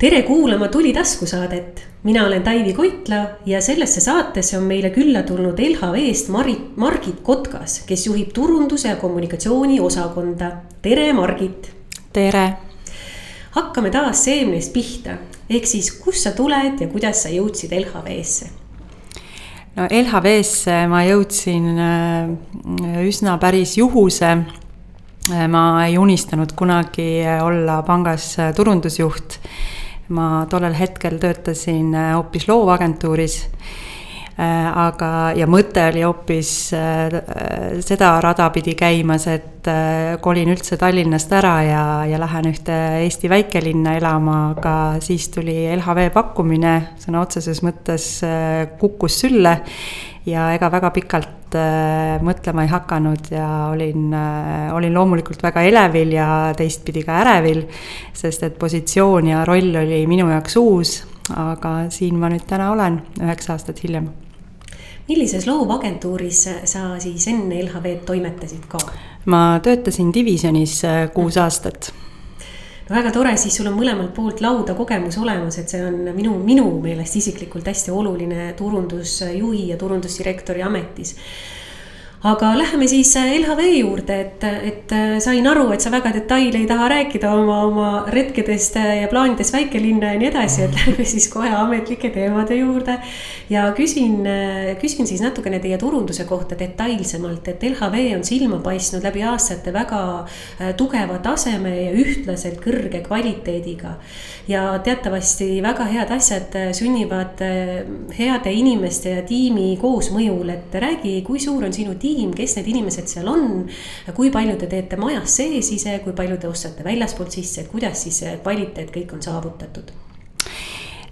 tere kuulama Tuli taskusaadet. mina olen Taivi Koitla ja sellesse saatesse on meile külla tulnud LHV-st Marit, Margit Kotkas, kes juhib turunduse ja kommunikatsiooni osakonda. tere, Margit. tere. hakkame taas seemnest pihta, ehk siis kust sa tuled ja kuidas sa jõudsid LHV-sse? no LHV-sse ma jõudsin äh, üsna päris juhuse ma ei unistanud kunagi olla pangas turundusjuht ma tollel hetkel töötasin äh, hoopis loovagentuuris äh, aga, ja mõte oli hoopis äh, seda rada pidi käimas, et kolin üldse Tallinnast ära ja, ja lähen ühte Eesti väikelinna elama, aga siis tuli LHV pakkumine, sõna otseses mõttes kukkus sülle. Ja ega väga pikalt mõtlema ei hakanud ja olin äh,, olin loomulikult väga elevil ja teistpidi ka ärevil, sest et positsioon ja roll oli minu jaoks uus, aga siin ma nüüd täna olen, üheksa aastat hiljem. millises loovagentuuris sa siis enne LHV-d toimetasid ka? ma töötasin divisjonis äh, kuus aastat väga tore, siis sul on mõlemalt poolt lauda kogemus olemas, et see on minu, minu meelest isiklikult hästi oluline turundusjuhi ja turundusdirektori ametis aga läheme siis äh, LHV juurde, et, et äh, sain aru, et sa väga detaile ei taha rääkida oma, oma retkedest äh, ja plaanidest väikelinna ja nii edasi, et lähme siis kohe ametlike teemade juurde. ja küsin, küsin siis natukene teie turunduse kohta detailsemalt, et LHV on silma paistnud läbi aastate väga tugeva taseme ja ühtlaselt kõrge kvaliteediga. ja teatavasti väga head asjad sünnivad heade inimeste ja tiimi koosmõjul, et räägi, kui suur on sinu tiim tiim, kes need inimesed seal on. kui palju te teete majas sees ise, kui palju te ostate väljaspoolt sisse, et kuidas siis kvaliteet kõik on saavutatud?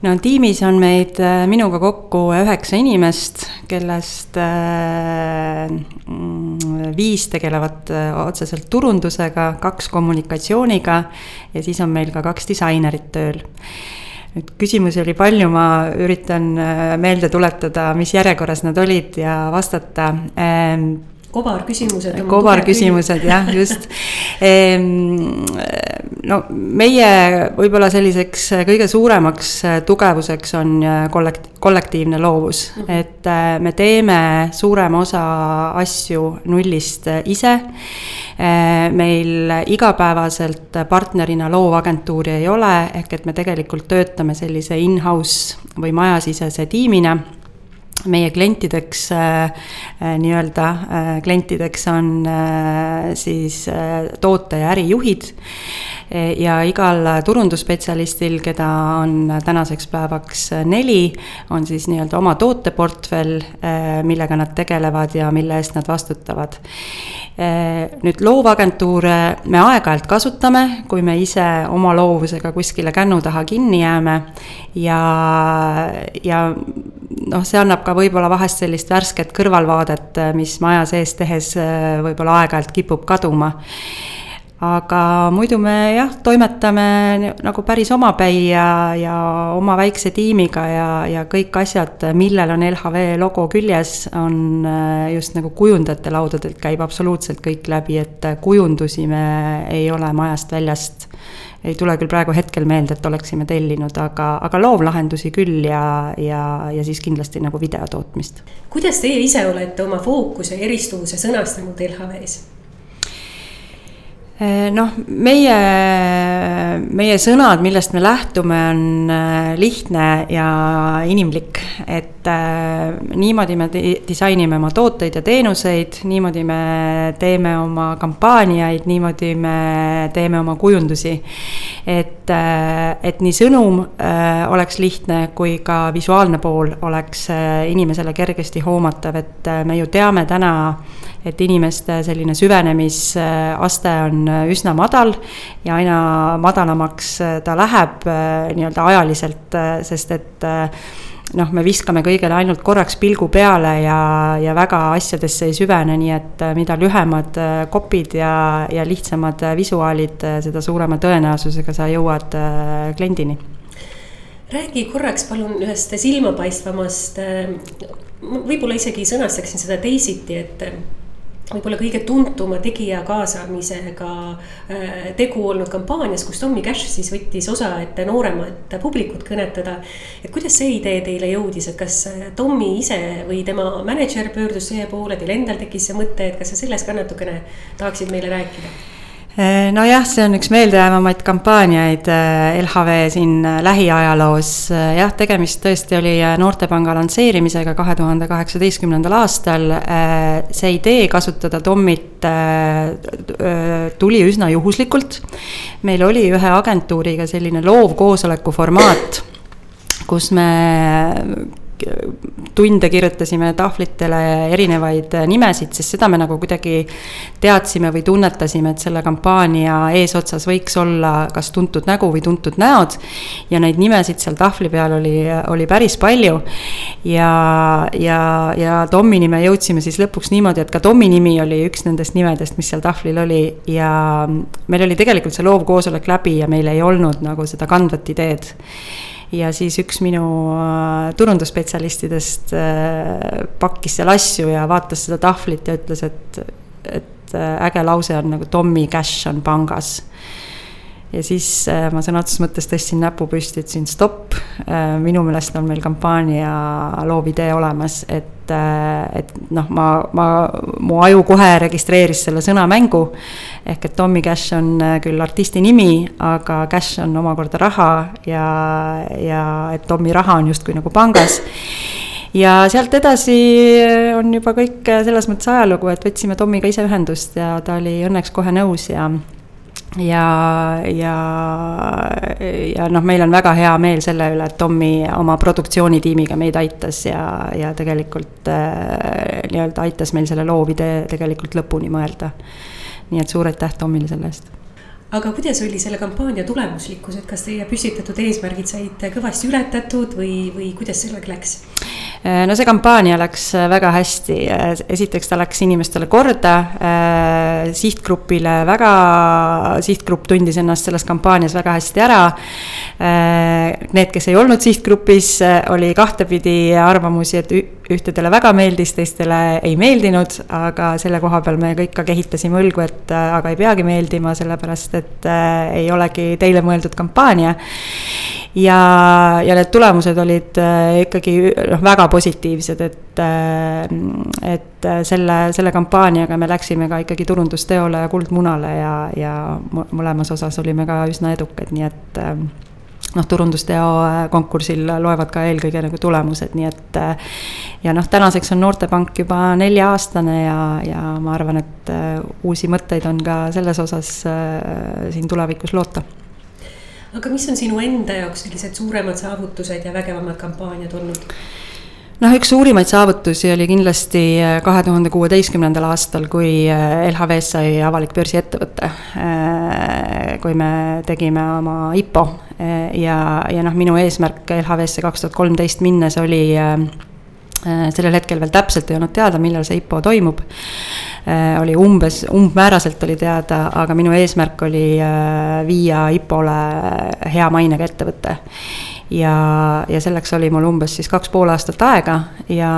no tiimis on meid äh, minuga kokku üheksa inimest, kellest äh, viis tegelevad äh, otseselt turundusega, kaks kommunikatsiooniga ja siis on meil ka kaks disainerit tööl nüüd küsimusi oli palju, ma üritan äh, meelde tuletada, mis järjekorras nad olid ja vastata. Ehm, kobarküsimused. kobarküsimused jah, just ehm, no meie võib-olla selliseks kõige suuremaks tugevuseks on kollekt-, kollektiivne loovus mm, -hmm. et äh, me teeme suurema osa asju nullist ise Äh, meil igapäevaselt partnerina loovagentuuri ei ole, ehk et me tegelikult töötame sellise in-house või majasisese tiimina meie klientideks äh, äh, nii-öelda äh, klientideks on äh, siis äh, toote ja ärijuhid. E, ja igal turundusspetsialistil, keda on tänaseks päevaks neli, on siis nii-öelda oma tooteportfell, äh, millega nad tegelevad ja mille eest nad vastutavad. Äh, nüüd loovagentuure me aeg-ajalt kasutame, kui me ise oma loovusega kuskile kännu taha kinni jääme ja, ja noh, see annab ka võib-olla vahest sellist värsket kõrvalvaadet, mis maja sees tehes äh, võib-olla aeg-ajalt kipub kaduma. Aga muidu me jah, toimetame nagu päris omapäi ja, ja oma väikse tiimiga ja, ja kõik asjad, millel on LHV logo küljes, on äh, just nagu kujundajate laudadelt käib absoluutselt kõik läbi, et kujundusi me ei ole majast väljast ei tule küll praegu hetkel meelde, et oleksime tellinud, aga, aga loovlahendusi küll ja, ja, ja siis kindlasti nagu video tootmist. kuidas teie ise olete oma fookuse eristuvuse sõnastanud LHV-s? Eh, noh, meie, meie sõnad, millest me lähtume, on eh, lihtne ja inimlik, et äh, niimoodi me disainime oma tooteid ja teenuseid, niimoodi me teeme oma kampaaniaid, niimoodi me teeme oma kujundusi. et äh,, et nii sõnum äh, oleks lihtne, kui ka visuaalne pool oleks inimesele kergesti hoomatav, et me ju teame täna et inimeste selline süvenemisaste on üsna madal ja aina madalamaks ta läheb äh, nii-öelda ajaliselt, sest et noh, me viskame kõigele ainult korraks pilgu peale ja, ja väga asjadesse ei süvene, nii et mida lühemad kopid ja, ja lihtsamad visuaalid, seda suurema tõenäosusega sa jõuad kliendini. räägi korraks palun ühest silmapaistvamast, võib-olla isegi sõnastaksin seda teisiti, et võib-olla kõige tuntuma tegija kaasamisega äh, tegu olnud kampaanias, kus Tommy Cash siis võttis osa, et nooremat publikut kõnetada. et kuidas see idee teile jõudis, et kas Tommy ise või tema mänedžer pöördus teie poole, teil endal tekkis see mõte, et kas sa sellest ka natukene tahaksid meile rääkida? Eh, nojah, see on üks meeldejäävamaid kampaaniaid eh, LHV siin eh, lähiajaloos. jah, tegemist tõesti oli Noortepanga lansseerimisega kahe tuhande kaheksateistkümnendal aastal. see idee kasutada Tommit tuli üsna juhuslikult. meil oli ühe agentuuriga selline loovkoosoleku formaat, kus me tunde kirjutasime tahvlitele erinevaid nimesid, sest seda me nagu kuidagi teadsime või tunnetasime, et selle kampaania eesotsas võiks olla kas tuntud nägu või tuntud näod. ja neid nimesid seal tahvli peal oli, oli päris palju. ja, ja, ja Tommi nime jõudsime siis lõpuks niimoodi, et ka Tommi nimi oli üks nendest nimedest, mis seal tahvlil oli ja meil oli tegelikult see loovkoosolek läbi ja meil ei olnud nagu seda kandvat ideed ja siis üks minu äh, turundusspetsialistidest äh, pakkis seal asju ja vaatas seda tahvlit ja ütles, et, et äh, äge lause on nagu Tommy Cash on pangas ja siis äh, ma sõna otseses mõttes tõstsin näpu püsti, ütlesin stopp. Äh, minu meelest on meil kampaania loovidee olemas, et, äh, et noh, ma, ma, mu aju kohe registreeris selle sõnamängu. ehk et Tommy Cash on küll artisti nimi, aga cash on omakorda raha ja, ja et Tommy raha on justkui nagu pangas ja sealt edasi on juba kõik selles mõttes ajalugu, et võtsime Tommiga ise ühendust ja ta oli õnneks kohe nõus ja ja, ja, ja noh, meil on väga hea meel selle üle, et Tommy oma produktsioonitiimiga meid aitas ja, ja tegelikult äh, nii-öelda aitas meil selle loovide tegelikult lõpuni mõelda. nii et suur aitäh Tommile selle eest aga kuidas oli selle kampaania tulemuslikkus, et kas teie püstitatud eesmärgid said kõvasti ületatud või, või kuidas sellega läks? Äh, no see kampaania läks äh, väga hästi, äh, esiteks ta läks inimestele korda, sihtgrupile väga, sihtgrupp tundis ennast selles kampaanias väga hästi ära. Need, kes ei olnud sihtgrupis, oli kahtepidi arvamusi, et ühtedele väga meeldis, teistele ei meeldinud, aga selle koha peal me kõik ka kehitasime õlgu, et aga ei peagi meeldima, sellepärast et äh, ei olegi teile mõeldud kampaania. ja, ja need tulemused olid äh, ikkagi noh, väga positiivsed, et äh,, et selle, selle kampaaniaga me läksime ka ikkagi turundusteole ja kuldmunale ja, ja mõlemas osas olime ka üsna edukad, nii et äh, noh, turundusteo äh, konkursil loevad ka eelkõige nagu tulemused, nii et äh, ja noh, tänaseks on Noortepank juba nelja-aastane ja, ja ma arvan, et äh, uusi mõtteid on ka selles osas siin tulevikus loota aga mis on sinu enda jaoks sellised suuremad saavutused ja vägevamad kampaaniad olnud? Noh, üks suurimaid saavutusi oli kindlasti äh, kahe tuhande kuueteistkümnendal aastal, kui äh, LHV-st sai avalik börsiettevõte. Äh, kui me tegime oma IPO ja, ja noh, minu eesmärk LHV-sse kaks tuhat kolmteist minnes oli sellel hetkel veel täpselt ei olnud teada, millal see IPO toimub. oli umbes, umbmääraselt oli teada, aga minu eesmärk oli viia IPO-le hea mainega ettevõte ja, ja selleks oli mul umbes siis kaks pool aastat aega ja,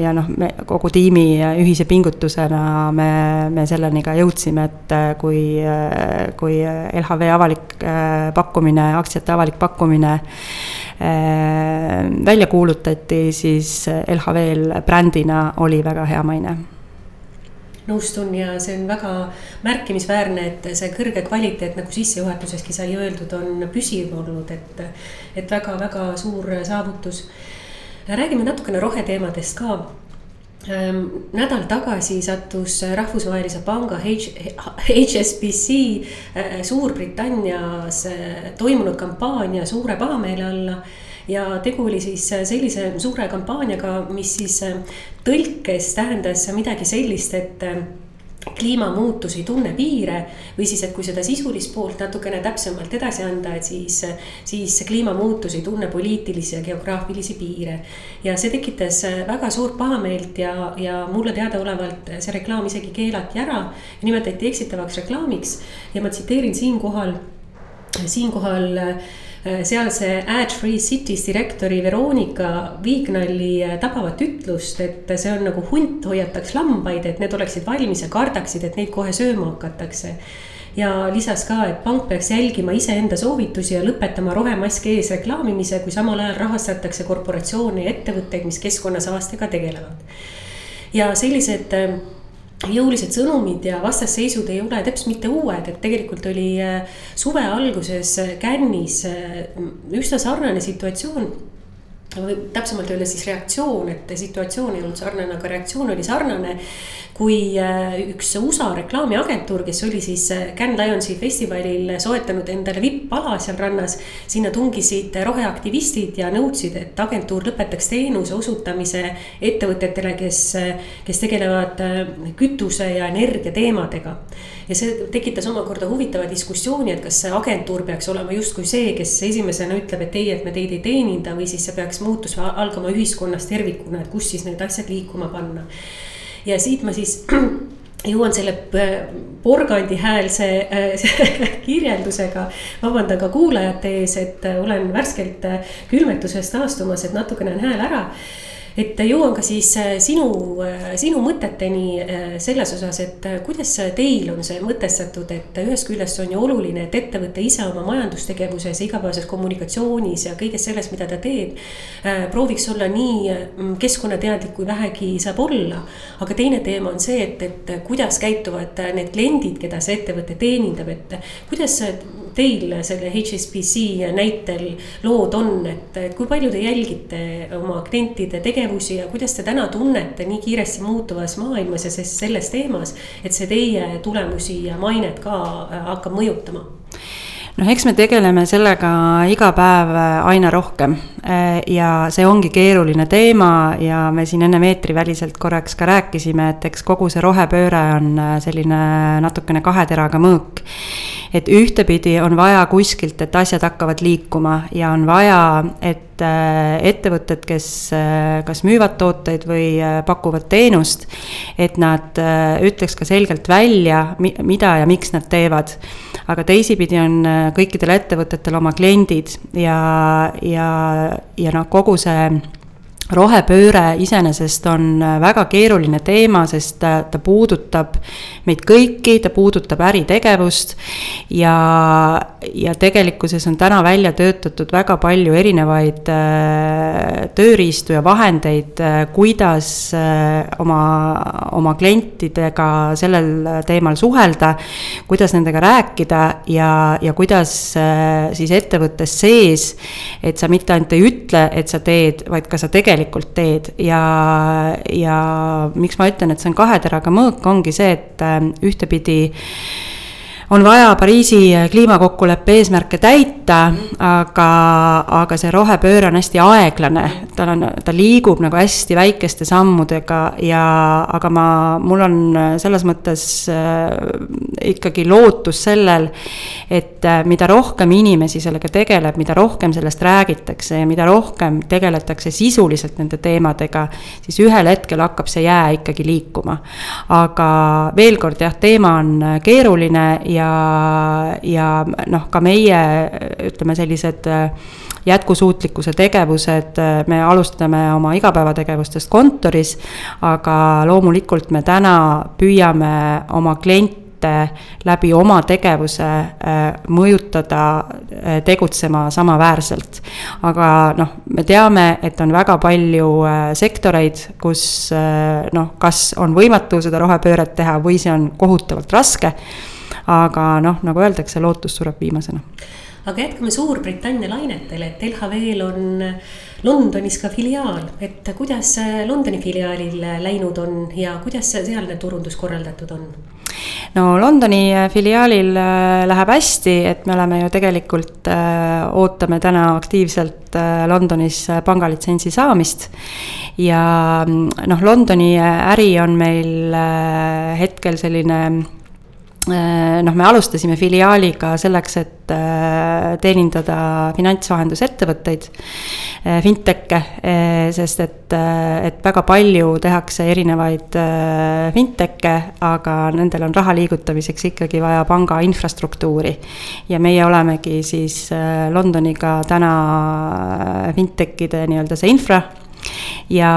ja noh, me kogu tiimi ühise pingutusena me, me selleni ka jõudsime, et äh, kui, äh, kui LHV avalik äh, pakkumine, aktsiate avalik pakkumine välja kuulutati, siis LHV-l brändina oli väga hea maine nõustun ja see on väga märkimisväärne, et see kõrge kvaliteet, nagu sissejuhatuseski sai öeldud, on püsiv olnud, et, et väga-väga suur saavutus. räägime natukene roheteemadest ka ehm, nädal tagasi sattus rahvusvahelise panga HSBC eh, Suurbritannias eh, toimunud kampaania suure pahameele alla ja tegu oli siis sellise suure kampaaniaga, mis siis äh, tõlkes tähendas midagi sellist, et äh, kliimamuutus ei tunne piire või siis, et kui seda sisulist poolt natukene täpsemalt edasi anda, et siis, siis kliimamuutus ei tunne poliitilisi ja geograafilisi piire. ja see tekitas äh, väga suurt pahameelt ja, ja mulle teadaolevalt see reklaam isegi keelati ära ja nimetati eksitavaks reklaamiks ja ma tsiteerin siinkohal, siinkohal sealse Ad Free Cities direktori Veronika Viignali tabavat ütlust, et see on nagu hunt hoiataks lambaid, et need oleksid valmis ja kardaksid, et neid kohe sööma hakatakse ja lisas ka, et pank peaks jälgima iseenda soovitusi ja lõpetama rohemaski ees reklaamimise, kui samal ajal rahastatakse korporatsioone ja ettevõtteid, mis keskkonnasaastega tegelevad. ja sellised jõulised sõnumid ja vastasseisud ei ole täpselt mitte uued, et tegelikult oli äh, suve alguses Cannes'is äh, üsna sarnane situatsioon. Või täpsemalt öeldes siis reaktsioon, et situatsioon ei olnud sarnane, aga reaktsioon oli sarnane kui äh, üks USA reklaamiagentuur, kes oli siis äh, Cannes Lionsi festivalil soetanud endale vipp-ala seal rannas. sinna tungisid roheaktivistid ja nõudsid, et agentuur lõpetaks teenuse osutamise ettevõtetele, kes, äh, kes tegelevad kütuse ja energia teemadega. ja see tekitas omakorda huvitava diskussiooni, et kas see agentuur peaks olema justkui see, kes esimesena ütleb, et ei, et me teid ei teeninda või siis see peaks muutus algama ühiskonnas tervikuna, et kus siis need asjad liikuma panna ja siit ma siis jõuan selle porgandihäälse äh, kirjeldusega, vabandan ka kuulajate ees, et äh, olen värskelt äh, külmetusest taastumas, et natukene on hääl ära et jõuan ka siis äh, sinu, äh, sinu mõteteni äh, selles osas, et kuidas teil on see mõtestatud, et ühest küljest on ju oluline, et ettevõte ise oma majandustegevuses, igapäevases kommunikatsioonis ja kõiges selles, mida ta teeb. prooviks olla nii mm, keskkonnateadlik, kui vähegi saab olla. aga teine teema on see, et, et kuidas käituvad need kliendid, keda see ettevõte teenindab, et kuidas teil selle HSBC näitel lood on, et kui palju te jälgite oma klientide tegevusi ja kuidas te täna tunnete nii kiiresti muutuvas maailmas ja selles teemas, et see teie tulemusi ja mainet ka äh, hakkab mõjutama? noh, eks me tegeleme sellega iga päev äh, aina rohkem ja see ongi keeruline teema ja me siin ennem eetriväliselt korraks ka rääkisime, et eks kogu see rohepööre on selline natukene kahe teraga mõõk et ühtepidi on vaja kuskilt, et asjad hakkavad liikuma ja on vaja, et äh, ettevõtted, kes äh, kas müüvad tooteid või äh, pakuvad teenust, et nad ütleks ka selgelt välja, mida ja miks nad teevad. aga teisipidi on kõikidel ettevõtetel oma kliendid ja, ja, ja noh, kogu see rohepööre iseenesest on äh, väga keeruline teema, sest ta, ta puudutab meid kõiki, ta puudutab äritegevust ja, ja tegelikkuses on täna välja töötatud väga palju erinevaid äh, tööriistu ja vahendeid äh,, kuidas äh, oma, oma klientidega sellel teemal suhelda, kuidas nendega rääkida ja, ja kuidas äh, siis ettevõttes sees, et sa mitte ainult ei ütle, et sa teed, vaid ka sa tegelikult tegelikult teed ja, ja miks ma ütlen, et see on kahe teraga mõõk, ongi see, et äh, ühtepidi on vaja Pariisi kliimakokkuleppe eesmärke täita, aga, aga see rohepööre on hästi aeglane, tal on, ta liigub nagu hästi väikeste sammudega ja, aga ma, mul on selles mõttes äh, ikkagi lootus sellel, et äh, mida rohkem inimesi sellega tegeleb, mida rohkem sellest räägitakse ja mida rohkem tegeletakse sisuliselt nende teemadega, siis ühel hetkel hakkab see jää ikkagi liikuma. aga veel kord jah, teema on keeruline ja, ja noh, ka meie ütleme, sellised äh, jätkusuutlikkuse tegevused, äh, me alustame oma igapäevategevustest kontoris, aga loomulikult me täna püüame oma kliente läbi oma tegevuse äh, mõjutada tegutsema samaväärselt. aga noh, me teame, et on väga palju sektoreid, kus noh, kas on võimatu seda rohepööret teha või see on kohutavalt raske aga noh, nagu öeldakse, lootus sureb viimasena. aga jätkame Suurbritannia lainetel, et LHV-l on Londonis ka filiaal, et kuidas Londoni filiaalil läinud on ja kuidas sealne turundus korraldatud on? no Londoni filiaalil äh, läheb hästi, et me oleme ju tegelikult äh,, ootame täna aktiivselt äh, Londonis pangalitsentsi saamist. ja mm, noh, Londoni äri on meil hetkel selline noh, me alustasime filiaaliga selleks, et äh, teenindada finantsvahendusettevõtteid, äh, fintech'e, sest et, et väga palju tehakse erinevaid fintech'e, aga nendel on raha liigutamiseks ikkagi vaja panga infrastruktuuri. ja meie olemegi siis Londoniga täna fintech'ide nii-öelda see infra ja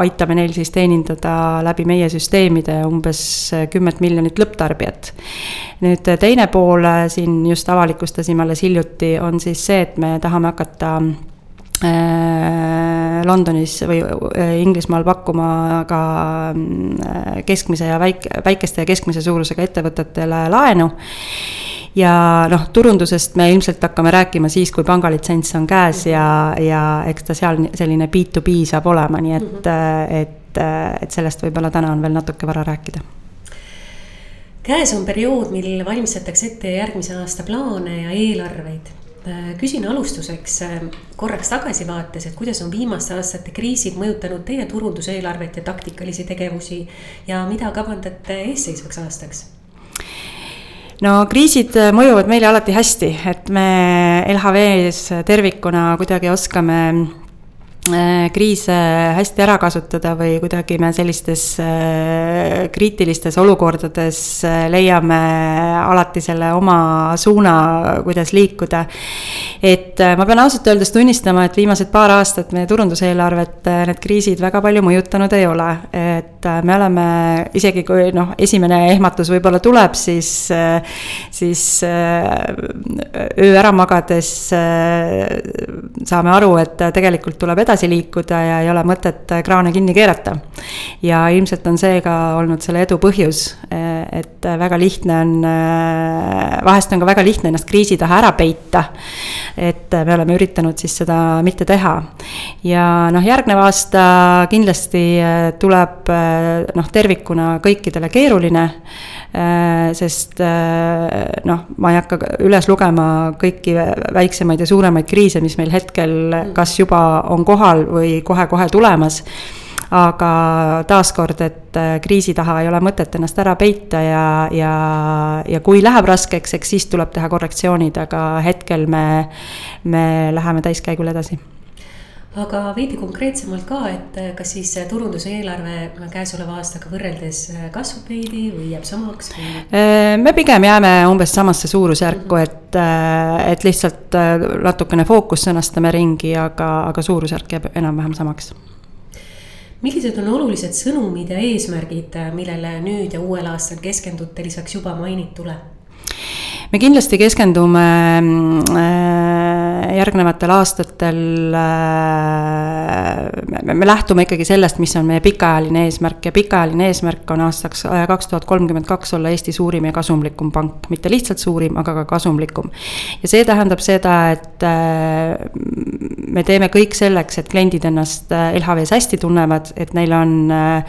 aitame neil siis teenindada läbi meie süsteemide umbes kümmet miljonit lõpptarbijat. nüüd teine pool siin just avalikustasime alles hiljuti, on siis see, et me tahame hakata äh, Londonis või äh, Inglismaal pakkuma ka äh, keskmise ja väike, väikeste ja keskmise suurusega ettevõtetele laenu ja noh, turundusest me ilmselt hakkame rääkima siis, kui pangalitsents on käes ja, ja eks ta seal selline B2B saab olema, nii et mm, -hmm. et, et sellest võib-olla täna on veel natuke vara rääkida käes on periood, mil valmistatakse ette järgmise aasta plaane ja eelarveid. küsin alustuseks korraks tagasivaates, et kuidas on viimaste aastate kriisid mõjutanud teie turunduseelarvet ja taktikalisi tegevusi ja mida kavandate eesseisvaks aastaks? No kriisid äh, mõjuvad meile alati hästi, et me LHV-s tervikuna kuidagi oskame kriise hästi ära kasutada või kuidagi me sellistes äh, kriitilistes olukordades äh, leiame alati selle oma suuna, kuidas liikuda. et ma pean ausalt öeldes tunnistama, et viimased paar aastat meie turunduseelarvet need kriisid väga palju mõjutanud ei ole. et me oleme, isegi kui noh, esimene ehmatus võib-olla tuleb, siis, siis öö ära magades saame aru, et tegelikult tuleb edasi edasi liikuda ja ei ole mõtet kraane kinni keerata. ja ilmselt on see ka olnud selle edu põhjus, et väga lihtne on, vahest on ka väga lihtne ennast kriisi taha ära peita. et me oleme üritanud siis seda mitte teha. ja noh, järgnev aasta kindlasti tuleb noh, tervikuna kõikidele keeruline Äh, sest äh, noh, ma ei hakka üles lugema kõiki väiksemaid ja suuremaid kriise, mis meil hetkel kas juba on kohal või kohe-kohe tulemas. aga taaskord, et äh, kriisi taha ei ole mõtet ennast ära peita ja, ja, ja kui läheb raskeks, eks siis tuleb teha korrektsioonid, aga hetkel me, me läheme täiskäigul edasi aga veidi konkreetsemalt ka, et eh, kas siis turunduse eelarve käesoleva aastaga võrreldes eh, kasvab veidi või jääb samaks või...? Eh, me pigem jääme umbes samasse suurusjärku, et, et lihtsalt natukene fookust sõnastame ringi, aga, aga suurusjärk jääb enam-vähem samaks millised on olulised sõnumid ja eesmärgid, millele nüüd ja uuel aastal keskendute lisaks juba mainitule? me kindlasti keskendume äh, järgnevatel aastatel, äh, me lähtume ikkagi sellest, mis on meie pikaajaline eesmärk ja pikaajaline eesmärk on aastaks äh, kaks tuhat kolmkümmend kaks olla Eesti suurim ja kasumlikum pank, mitte lihtsalt suurim, aga ka kasumlikum. ja see tähendab seda, et me teeme kõik selleks, et kliendid ennast LHV-s hästi tunnevad, et neil on Äh,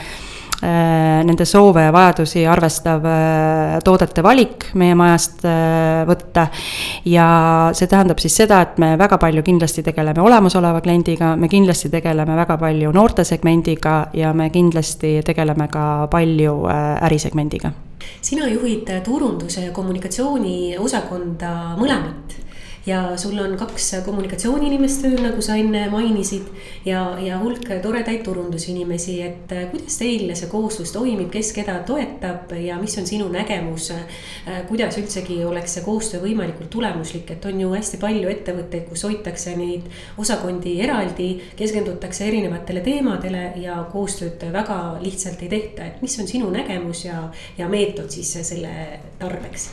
nende soove ja vajadusi arvestav äh, toodete valik meie majast äh, võtta. ja see tähendab siis seda, et me väga palju kindlasti tegeleme olemasoleva kliendiga, me kindlasti tegeleme väga palju noortesegmendiga ja me kindlasti tegeleme ka palju ärisegmendiga sina juhid turunduse ja kommunikatsiooni osakonda mõlemat ja sul on kaks kommunikatsiooniinimest tööl, nagu sa enne mainisid. ja, ja hulk toredaid turundusinimesi, et äh, kuidas teil see kooslus toimib, kes keda toetab ja mis on sinu nägemus. Äh, kuidas üldsegi oleks see koostöö võimalikult tulemuslik, et on ju hästi palju ettevõtteid, kus hoitakse neid osakondi eraldi, keskendutakse erinevatele teemadele ja koostööd väga lihtsalt ei tehta, et mis on sinu nägemus ja, ja meetod siis selle tarbeks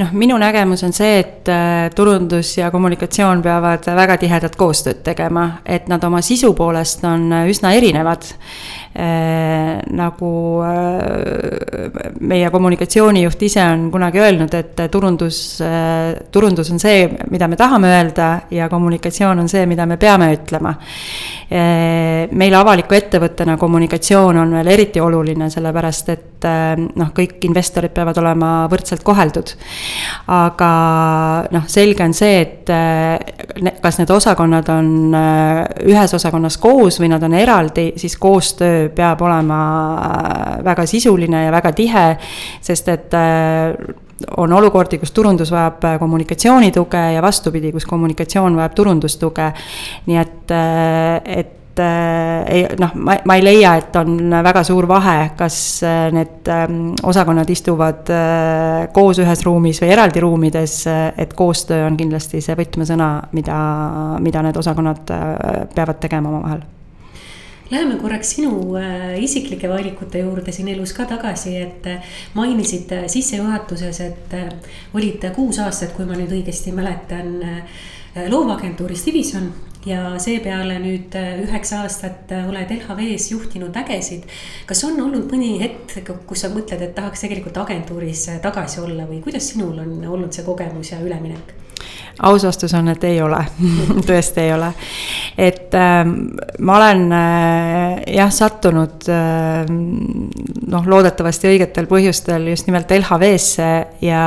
noh, minu nägemus on see, et äh, turundus ja kommunikatsioon peavad väga tihedat koostööd tegema, et nad oma sisu poolest on üsna erinevad. Äh, nagu äh, meie kommunikatsioonijuht ise on kunagi öelnud, et turundus, äh, turundus on see, mida me tahame öelda ja kommunikatsioon on see, mida me peame ütlema. meil avaliku ettevõttena kommunikatsioon on veel eriti oluline, sellepärast et noh, kõik investorid peavad olema võrdselt koheldud. aga noh, selge on see, et kas need osakonnad on ühes osakonnas koos või nad on eraldi, siis koostöö peab olema väga sisuline ja väga tihe, sest et on olukordi, kus turundus vajab äh, kommunikatsioonituge ja vastupidi, kus kommunikatsioon vajab turundustuge. nii et, äh, et äh, ei noh, ma, ma ei leia, et on väga suur vahe, kas need ähm, osakonnad istuvad koos ühes ruumis või eraldi ruumides, et koostöö on kindlasti see võtmesõna, mida, mida need osakonnad peavad tegema omavahel Läheme korraks sinu äh, isiklike valikute juurde siin elus ka tagasi, et äh, mainisid äh, sissejuhatuses, et olid kuus aastat, kui ma nüüd õigesti mäletan, loovagentuuris Division ja seepeale nüüd üheksa aastat oled LHV-s juhtinud vägesid. kas on olnud mõni hetk, kus sa mõtled, et tahaks tegelikult agentuuris tagasi olla või kuidas sinul on olnud see kogemus ja üleminek? Aus vastus on, et ei ole tõesti ei ole. et äh, ma olen äh, jah, sattunud äh, noh, loodetavasti õigetel põhjustel just nimelt LHV-sse ja,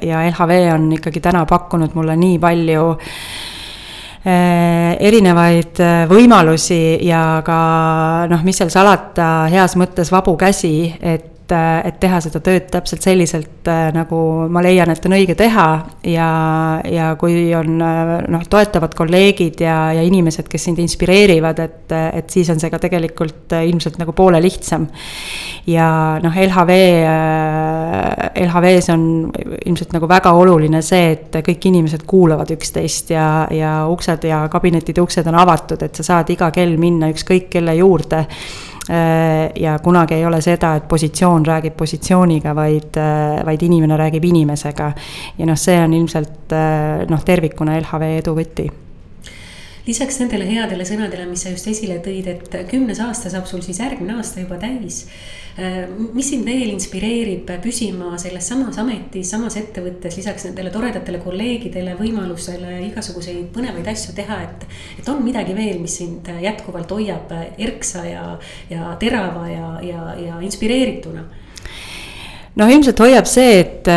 ja LHV on ikkagi täna pakkunud mulle nii palju äh, erinevaid äh, võimalusi ja ka noh, mis seal salata, heas mõttes vabu käsi, et et, et teha seda tööd täpselt selliselt, äh, nagu ma leian, et on õige teha ja, ja kui on äh, noh, toetavad kolleegid ja, ja inimesed, kes sind inspireerivad, et, et siis on see ka tegelikult äh, ilmselt nagu poole lihtsam. ja noh, LHV, LHV-s on ilmselt nagu väga oluline see, et kõik inimesed kuulavad üksteist ja, ja uksed ja kabinetide uksed on avatud, et sa saad iga kell minna ükskõik kelle juurde ja kunagi ei ole seda, et positsioon räägib positsiooniga, vaid, äh, vaid inimene räägib inimesega. ja noh, see on ilmselt äh, noh, tervikuna LHV edu võti lisaks nendele headele sõnadele, mis sa just esile tõid, et kümnes aasta saab sul siis järgmine aasta juba täis. Äh, mis sind veel inspireerib püsima selles samas ametis, samas ettevõttes, lisaks nendele toredatele kolleegidele, võimalusele igasuguseid põnevaid asju teha, et. et on midagi veel, mis sind jätkuvalt hoiab erksa ja, ja terava ja, ja, ja inspireerituna? noh, ilmselt hoiab see, et,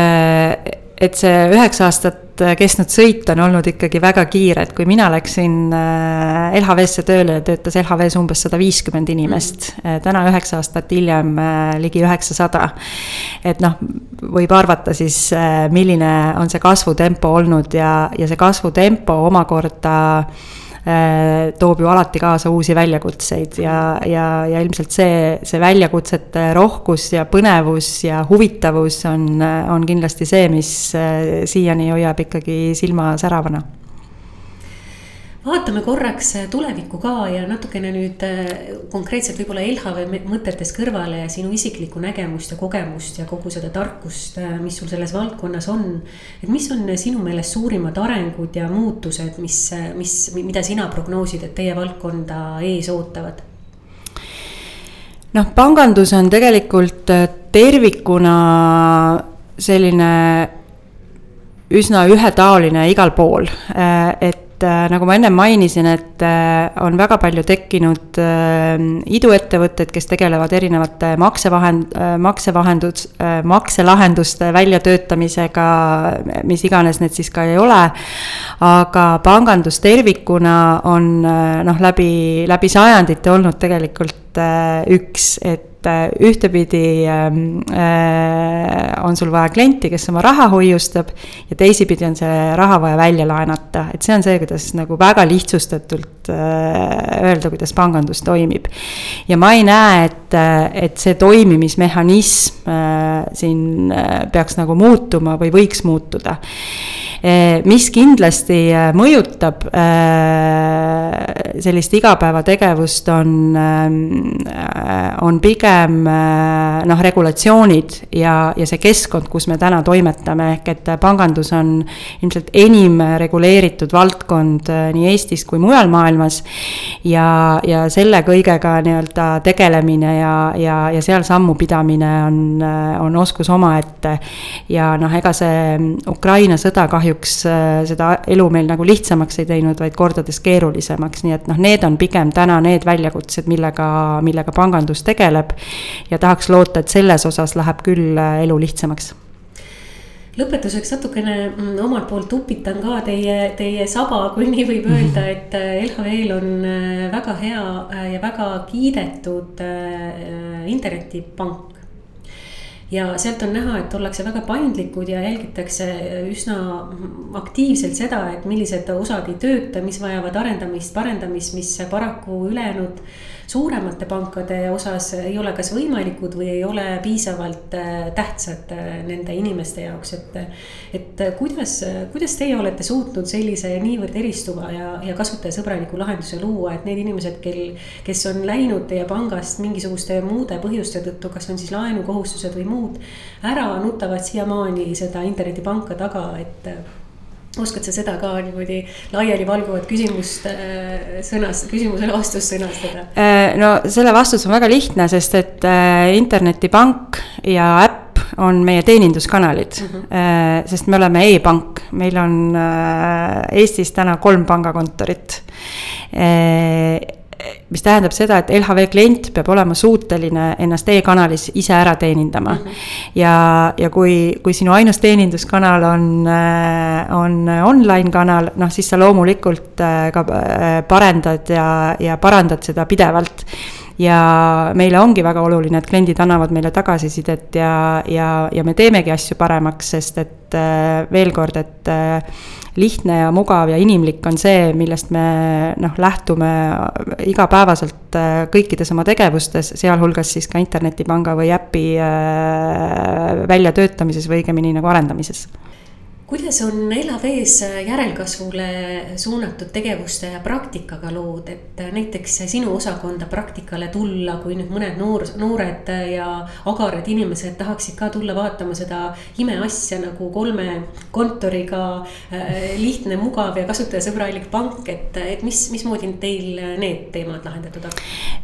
et see üheksa aastat Äh, kestnud sõit on olnud ikkagi väga kiire, et kui mina läksin äh, LHV-sse tööle, töötas LHV-s umbes sada viiskümmend inimest. Mm. Äh, täna üheksa aastat hiljem ligi üheksasada. et noh, võib arvata siis, milline on see kasvutempo olnud ja, ja see kasvutempo omakorda toob ju alati kaasa uusi väljakutseid ja, ja, ja ilmselt see, see väljakutsete rohkus ja põnevus ja huvitavus on, on kindlasti see, mis äh, siiani hoiab ikkagi silma säravana vaatame korraks äh, tulevikku ka ja natukene nüüd äh, konkreetselt võib-olla LHV mõtetes kõrvale ja sinu isiklikku nägemust ja kogemust ja kogu seda tarkust, äh, mis sul selles valdkonnas on. et mis on sinu meelest suurimad arengud ja muutused, mis, mis, mida sina prognoosid, et teie valdkonda ees ootavad? noh, pangandus on tegelikult tervikuna selline üsna ühetaoline igal pool, et nagu ma ennem mainisin, et äh, on väga palju tekkinud äh, iduettevõtted, kes tegelevad erinevate maksevahend-, maksevahendus, makselahenduste väljatöötamisega, mis iganes need siis ka ei ole. aga pangandus tervikuna on noh, läbi, läbi sajandite olnud tegelikult üks, et et äh, ühtepidi ähm, äh, on sul vaja klienti, kes oma raha hoiustab ja teisipidi on see raha vaja välja laenata, et see on see, kuidas nagu väga lihtsustatult äh, öelda, kuidas pangandus toimib. ja ma ei näe, et, et see toimimismehhanism siin peaks nagu muutuma või võiks muutuda mis kindlasti eh, mõjutab eh, sellist igapäevategevust, on, on pigem noh, regulatsioonid ja, ja see keskkond, kus me täna toimetame, ehk et pangandus on ilmselt enim reguleeritud valdkond nii Eestis kui mujal maailmas. ja, ja selle kõigega nii-öelda tegelemine ja, ja, ja seal sammu pidamine on, on oskus omaette. ja noh, ega see Ukraina sõda kahjuks kahjuks seda elu meil nagu lihtsamaks ei teinud, vaid kordades keerulisemaks, nii et noh, need on pigem täna need väljakutsed, millega, millega pangandus tegeleb. ja tahaks loota, et selles osas läheb küll elu lihtsamaks. Lõpetuseks natukene mm, omalt poolt upitan ka teie, teie saba, kui nii võib öelda, et äh, LHV-l on äh, väga hea äh, ja väga kiidetud internetipank ja sealt on näha, et ollakse väga paindlikud ja jälgitakse üsna aktiivselt seda, et millised osad ei tööta, mis vajavad arendamist, parendamist, mis paraku ülejäänud suuremate pankade osas ei ole kas võimalikud või ei ole piisavalt äh, tähtsad äh, nende inimeste jaoks, et. et kuidas, kuidas teie olete suutnud sellise niivõrd eristuva ja, ja kasutajasõbraliku lahenduse luua, et need inimesed, kel, kes on läinud teie pangast mingisuguste muude põhjuste tõttu, kas on siis laenukohustused või muud, ära nutavad siiamaani seda internetipanka taga, et oskad sa seda ka niimoodi laialivalguvat küsimust äh, sõnas, küsimusele vastust sõnastada? Äh, no selle vastus on väga lihtne, sest et äh, internetipank ja äpp on meie teeninduskanalid mm. -hmm. sest me oleme e-pank, meil on Eestis täna kolm pangakontorit mis tähendab seda, et LHV klient peab olema suuteline ennast e-kanalis ise ära teenindama mm. -hmm. ja, ja kui, kui sinu ainus teeninduskanal on, äh, on online kanal, noh siis sa loomulikult äh, ka äh, parendad ja, ja parandad seda pidevalt ja meile ongi väga oluline, et kliendid annavad meile tagasisidet ja, ja, ja me teemegi asju paremaks, sest et veel kord, et lihtne ja mugav ja inimlik on see, millest me noh, lähtume igapäevaselt äh, kõikides oma tegevustes, sealhulgas siis ka internetipanga või äpi äh, väljatöötamises või õigemini nagu arendamises kuidas on LHV-s järelkasvule suunatud tegevuste ja praktikaga lood, et näiteks sinu osakonda praktikale tulla, kui nüüd mõned noor, noored ja agarad inimesed tahaksid ka tulla vaatama seda imeasja nagu kolme kontoriga äh, lihtne, mugav ja kasutajasõbralik pank, et, et mis, mismoodi teil need teemad lahendatud on?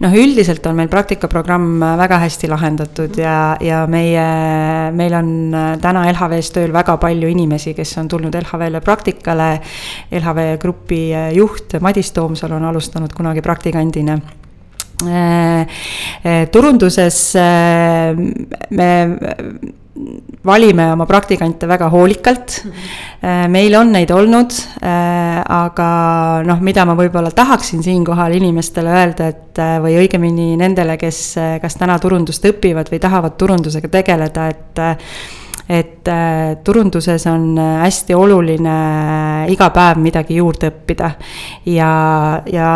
noh, üldiselt on meil praktikaprogramm väga hästi lahendatud ja, ja meie, meil on täna LHV-s tööl väga palju inimesi, inimesi, kes on tulnud LHV-le praktikale. LHV grupi juht Madis Toomsalu on alustanud kunagi praktikandina äh, äh, turunduses me valime oma praktikante väga hoolikalt. meil on neid olnud, aga noh, mida ma võib-olla tahaksin siinkohal inimestele öelda, et või õigemini nendele, kes kas täna turundust õpivad või tahavad turundusega tegeleda, et et äh, turunduses on äh, hästi oluline äh, iga päev midagi juurde õppida. ja, ja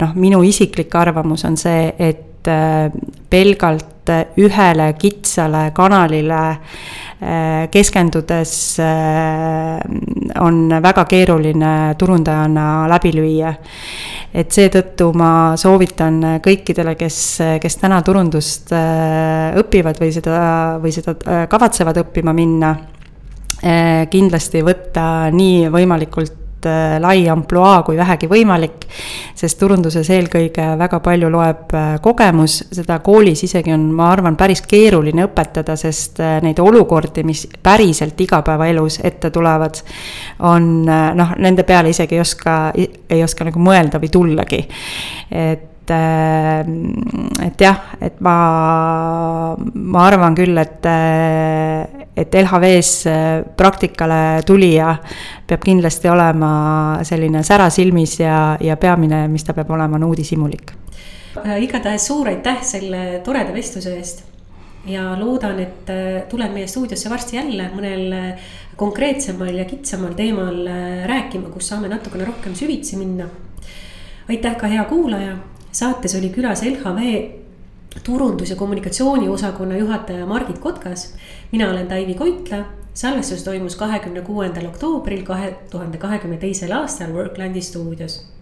noh, minu isiklik arvamus on see, et pelgalt ühele kitsale kanalile keskendudes on väga keeruline turundajana läbi lüüa. Et seetõttu ma soovitan kõikidele, kes, kes täna turundust äh, õpivad või seda, või seda äh, kavatsevad õppima minna, äh, kindlasti võtta nii võimalikult lai ampluaa kui vähegi võimalik, sest turunduses eelkõige väga palju loeb kogemus, seda koolis isegi on, ma arvan, päris keeruline õpetada, sest neid olukordi, mis päriselt igapäevaelus ette tulevad, on noh, nende peale isegi ei oska, ei oska nagu mõelda või tullagi. et äh, et jah, et ma, ma arvan küll, et, et LHV-s praktikale tulija peab kindlasti olema selline sära silmis ja, ja peamine, mis ta peab olema, on uudishimulik. Äh, igatahes suur aitäh selle toreda vestluse eest ja loodan, et äh, tulen meie stuudiosse varsti jälle mõnel konkreetsemal ja kitsamal teemal äh, rääkima, kus saame natukene rohkem süvitsi minna. Aitäh ka hea kuulaja, saates oli külas LHV turundus- ja kommunikatsiooniosakonna juhataja Margit Kotkas. mina olen Taivi Koitla, salvestus toimus kahekümne kuuendal oktoobril kahe tuhande kahekümne teisel aastal Worklandi stuudios